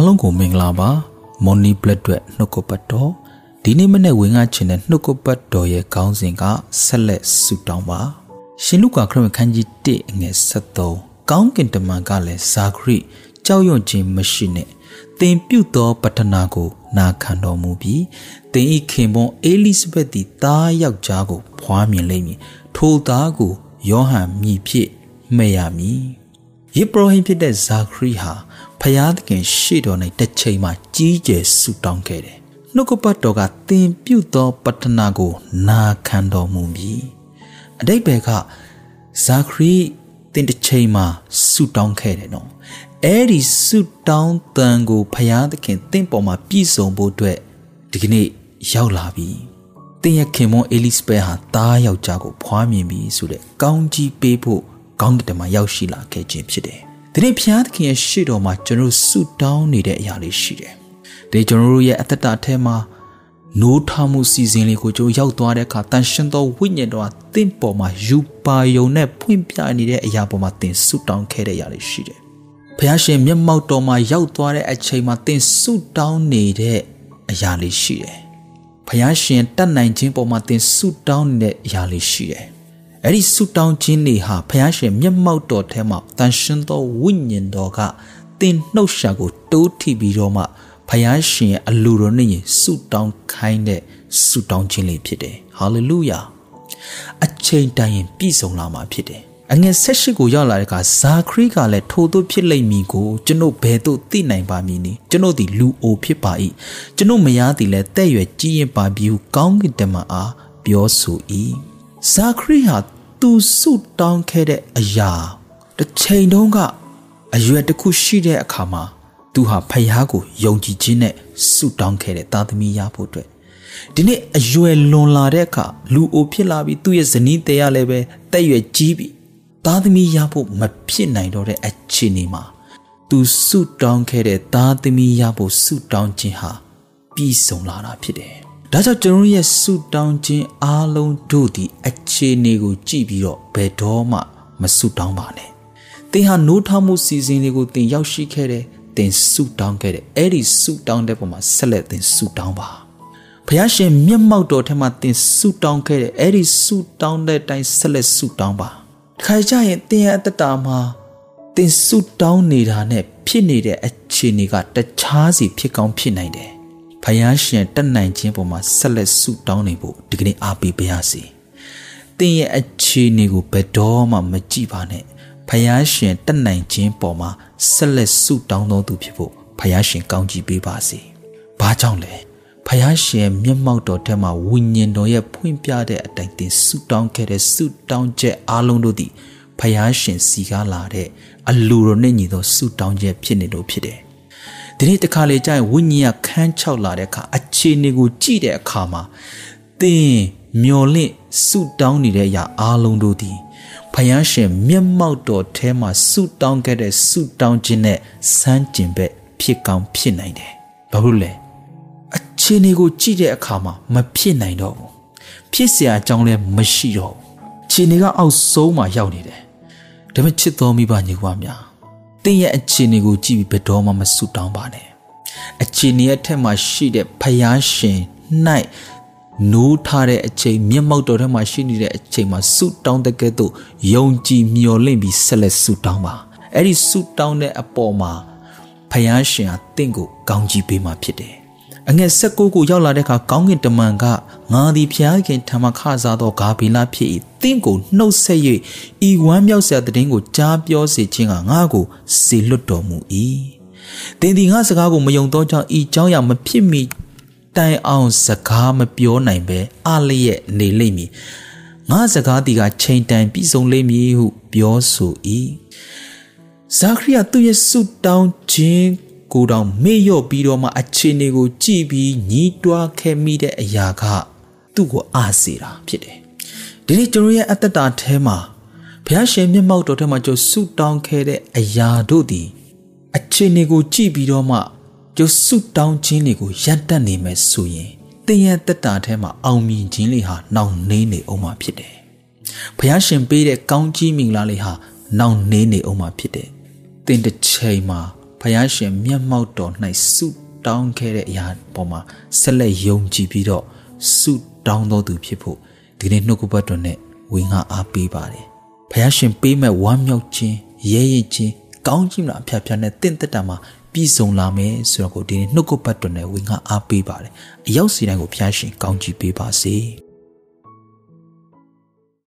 အားလုံးကိုမင်္ဂလာပါမော်နီဘလက်အတွက်နှုတ်ကပတ်တော်ဒီနေ့မနေ့ဝင်ငါချင်တဲ့နှုတ်ကပတ်တော်ရဲ့ခေါင်းစဉ်ကဆက်လက်ဆုတောင်းပါရှင်လုကာခရစ်ခန်းကြီး1အငယ်73ကောင်းကင်တမန်ကလည်းဇာခရိကြောက်ရွံ့ခြင်းမရှိနဲ့သင်ပြုသောပတ္ထနာကို နာခံတော်မူပြီးသင်ဤခင်ပွန်းအေလိဇဘက်သည်သားယောက်ျားကိုဖွားမြင်လိမ့်မည်ထိုသားကိုယောဟန်မြည်ဖြစ်မှဲ့ရမည်ယေဘရဟိဖြစ်တဲ့ဇာခရိဟာ ဖျားသခင်ရှေ့တော်၌တစ်ချိန်မှကြီးကျယ်ဆုတောင်းခဲ့တယ်။နှုတ်ကပတ်တော်ကသင်ပြုသောပတ္ထနာကိုနာခံတော်မူမည်။အတိတ်ဘယ်ကဇာခရိသင်တစ်ချိန်မှဆုတောင်းခဲ့တယ်နော်။အဲဒီဆုတောင်းတန်ကိုဖျားသခင်သင်ပေါ်မှာပြည့်စုံဖို့အတွက်ဒီကနေ့ရောက်လာပြီ။သင်ရဲ့ခင်မွန်အေလိစဘက်ဟာသားယောက်ျားကိုဖွားမြင်ပြီဆိုတဲ့ကောင်းကြီးပေးဖို့ကောင်းကင်တမန်ရောက်ရှိလာခဲ့ခြင်းဖြစ်တယ်။ ဒီနေ့ဘုရားသခင်ရဲ့ရှေ့တော်မှာကျွန်တော်ဆုတောင်းနေတဲ့အရာလေးရှိတယ်။ဒီကျွန်တော်တို့ရဲ့အသက်တာအထဲမှာနိုးထမှုစီစဉ်လေးကိုကျွန်တော်ရောက်သွားတဲ့အခါတန်ရှင်သောဝိညာဉ်တော်ကတင့်ပေါ်မှာယူပါယုံနဲ့ဖွင့်ပြနေတဲ့အရာပေါ်မှာသင်ဆုတောင်းခဲ့တဲ့အရာလေးရှိတယ်။ဘုရားရှင်မျက်မှောက်တော်မှာရောက်သွားတဲ့အချိန်မှာသင်ဆုတောင်းနေတဲ့အရာလေးရှိတယ်။ဘုရားရှင်တတ်နိုင်ခြင်းပေါ်မှာသင်ဆုတောင်းနေတဲ့အရာလေးရှိတယ်။ အဲ့ဒီဆုတောင်းခြင်းတွေဟာဘုရားရှင်မျက်မှောက်တော်ထဲမှာတန်ရှင်သောဝိညာဉ်တော်ကသင်နှုတ်ရှာကိုတိုးထိပြီးတော့မှဘုရားရှင်ရဲ့အလိုတော်နဲ့ဆုတောင်းခိုင်းတဲ့ဆုတောင်းခြင်းလေးဖြစ်တယ်ဟာလေလုယာအချိန်တိုင်းရင်ပြည့်စုံလာမှာဖြစ်တယ်အငယ်၁၈ကိုရောက်လာတဲ့အခါဇာခရီးကလည်းထိုသို့ဖြစ်လိမ့်မည်ကိုကျွန်ုပ်ဘယ်သို့သိနိုင်ပါမည်နည်းကျွန်ုပ်သည်လူအိုဖြစ်ပါ၏ကျွန်ုပ်မယားသည်လည်းတဲ့ရွယ်ကြီးရင်ပါပြီဟုကောင်းကင်တမန်အားပြောဆို၏ ဇာခရီးဟာသူဆုတောင်းခဲ့တဲ့အရာတစ်ချိန်တုန်းကအရွယ်တစ်ခုရှိတဲ့အခါမှာသူဟာဖယားကိုယုံကြည်ခြင်းနဲ့ဆုတောင်းခဲ့တဲ့သားသမီးရဖို့အတွက်ဒီနေ့အရွယ်လွန်လာတဲ့အခါလူအိုဖြစ်လာပြီးသူ့ရဲ့ဇနီးတရားလည်းပဲတက်ရွယ်ကြီးပြီးသားသမီးရဖို့မဖြစ်နိုင်တော့တဲ့အခြေအနေမှာသူဆုတောင်းခဲ့တဲ့သားသမီးရဖို့ဆုတောင်းခြင်းဟာပြီးဆုံးလာတာဖြစ်တယ် ဒါကြောင့်ကျွန်တော်ရဲ့ဆုတောင်းခြင်းအားလုံးတို့ဒီအခြေအနေကိုကြည့်ပြီးတော့ဘယ်တော့မှမဆုတောင်းပါနဲ့။သင်ဟာနိုးထမှုစီစဉ်လေးကိုသင်ရောက်ရှိခဲ့တယ်။သင်ဆုတောင်းခဲ့တယ်။အဲ့ဒီဆုတောင်းတဲ့ပုံမှာဆက်လက်သင်ဆုတောင်းပါ။ဘုရားရှင်မျက်မှောက်တော်ထဲမှာသင်ဆုတောင်းခဲ့တယ်။အဲ့ဒီဆုတောင်းတဲ့အတိုင်းဆက်လက်ဆုတောင်းပါ။ခါကြရင်သင်ရဲ့အတ္တတာမှာသင်ဆုတောင်းနေတာနဲ့ဖြစ်နေတဲ့အခြေအနေကတခြားစီဖြစ်ကောင်းဖြစ်နိုင်တယ် ဖယားရှင်တက်နိုင်ခြင်းပေါ်မှာဆက်လက်ဆုတောင်းနေဖို့ဒီကနေ့အားပေးပါရစေ။သင်ရဲ့အခြေအနေကိုဘယ်တော့မှမကြည့်ပါနဲ့။ဖယားရှင်တက်နိုင်ခြင်းပေါ်မှာဆက်လက်ဆုတောင်းတော်သူဖြစ်ဖို့ဖယားရှင်ကောင်းချီးပေးပါစေ။ဘာကြောင့်လဲ။ဖယားရှင်မျက်မှောက်တော်ထဲမှာဝိညာဉ်တော်ရဲ့ဖွင့်ပြတဲ့အတိုင်းသင်ဆုတောင်းခဲ့တဲ့ဆုတောင်းချက်အားလုံးတို့သည်ဖယားရှင်စီကားလာတဲ့အလိုတော်နဲ့ညီသောဆုတောင်းချက်ဖြစ်နေလို့ဖြစ်တယ်။ ဒီနေ့တခါလေကြာရင်ဝိညာဉ်ကခန်းချောက်လာတဲ့အခါအခြေအနေကိုကြည့်တဲ့အခါမှာသင်မျော်လင့်ဆုတောင်းနေတဲ့အရာအားလုံးတို့သည်ဖယားရှင်မျက်မှောက်တော်ထဲမှာဆုတောင်းခဲ့တဲ့ဆုတောင်းခြင်းနဲ့စမ်းကျင်ဘက်ဖြစ်ကောင်းဖြစ်နိုင်တယ်။ဘာလို့လဲ။အခြေအနေကိုကြည့်တဲ့အခါမှာမဖြစ်နိုင်တော့ဘူး။ဖြစ်เสียအကြောင်းလည်းမရှိတော့ဘူး။အခြေအနေကအောက်ဆုံးမှာရောက်နေတယ်။ဒါပေမဲ့ချစ်တော်မိဘညီကွာများ သင်ရဲ့အခြေအနေကိုကြည့်ပြီးဘယ်တော့မှမဆူတောင်းပါနဲ့အခြေအနေရဲ့ထက်မှာရှိတဲ့ဖယားရှင်၌နိုးထားတဲ့အချိန်မျက်မှောက်တော်ထဲမှာရှိနေတဲ့အချိန်မှာဆူတောင်းတဲ့ကဲ့သို့ယုံကြည်မျှော်လင့်ပြီးဆက်လက်ဆူတောင်းပါအဲ့ဒီဆူတောင်းတဲ့အပေါ်မှာဖယားရှင်ဟာတင့်ကိုကောင်းကြီးပေးမှဖြစ်တယ် အငယ်၁၉ကိုရောက်လာတဲ့အခါကောင်းကင်တမန်ကငါသည်ဖျားခင်ထမခစားသောဂါဘီလာဖြစ်၏တင့်ကိုနှုတ်ဆက်၍ဤဝမ်းမြောက်စရာတည်င်းကိုကြားပြောစေခြင်းကငါကိုစေလွတ်တော်မူ၏တင်ဒီငါစကားကိုမယုံသောကြောင့်ဤเจ้าရမဖြစ်မီတိုင်အောင်စကားမပြောနိုင်ပဲအလျက်နေလိမ့်မည်ငါစကားတီကချိန်တန်ပြီးဆုံးလိမ့်မည်ဟုပြောဆို၏ဇာခရိယသူ့ရဲ့ဆုတောင်းခြင်း ကိုတောင်မေ့လျော့ပြီးတော့မှအခြေအနေကိုကြည့်ပြီးညီးတွားခဲ့မိတဲ့အရာကသူ့ကိုအားစေတာဖြစ်တယ်။ဒီနေ့ကျွန်တော်ရဲ့အသက်တာထဲမှာဘုရားရှင်မျက်မှောက်တော်ထဲမှာကျဆုတောင်းခဲ့တဲ့အရာတို့သည်အခြေအနေကိုကြည့်ပြီးတော့မှကျဆုတောင်းခြင်းတွေကိုရပ်တန့်နေမယ်ဆိုရင်တင်ရဲ့တက်တာထဲမှာအောင်မြင်ခြင်းလေးဟာနှောင့်နှေးနေအောင်မှာဖြစ်တယ်။ဘုရားရှင်ပေးတဲ့ကောင်းကြီးမင်္ဂလာလေးဟာနှောင့်နှေးနေအောင်မှာဖြစ်တယ်။တင်တစ်ချိန်မှာ ဖယားရှင်မျက်မှောက်တော်၌ဆုတောင်းခဲ့တဲ့အရာပေါ်မှာဆက်လက်ယုံကြည်ပြီးတော့ဆုတောင်းတော်သူဖြစ်ဖို့ဒီနေ့နှုတ်ကပတ်တော်နဲ့ဝင်ငါအားပေးပါတယ်ဖယားရှင်ပေးမဲ့ဝမ်းမြောက်ခြင်းရဲရဲခြင်းကောင်းခြင်းလားအဖျားဖျားနဲ့တင့်တက်တာမှာပြည်စုံလာမယ်ဆိုတော့ကိုဒီနေ့နှုတ်ကပတ်တော်နဲ့ဝင်ငါအားပေးပါတယ်အရောက်စီတိုင်းကိုဖျားရှင်ကောင်းချီးပေးပါစေ။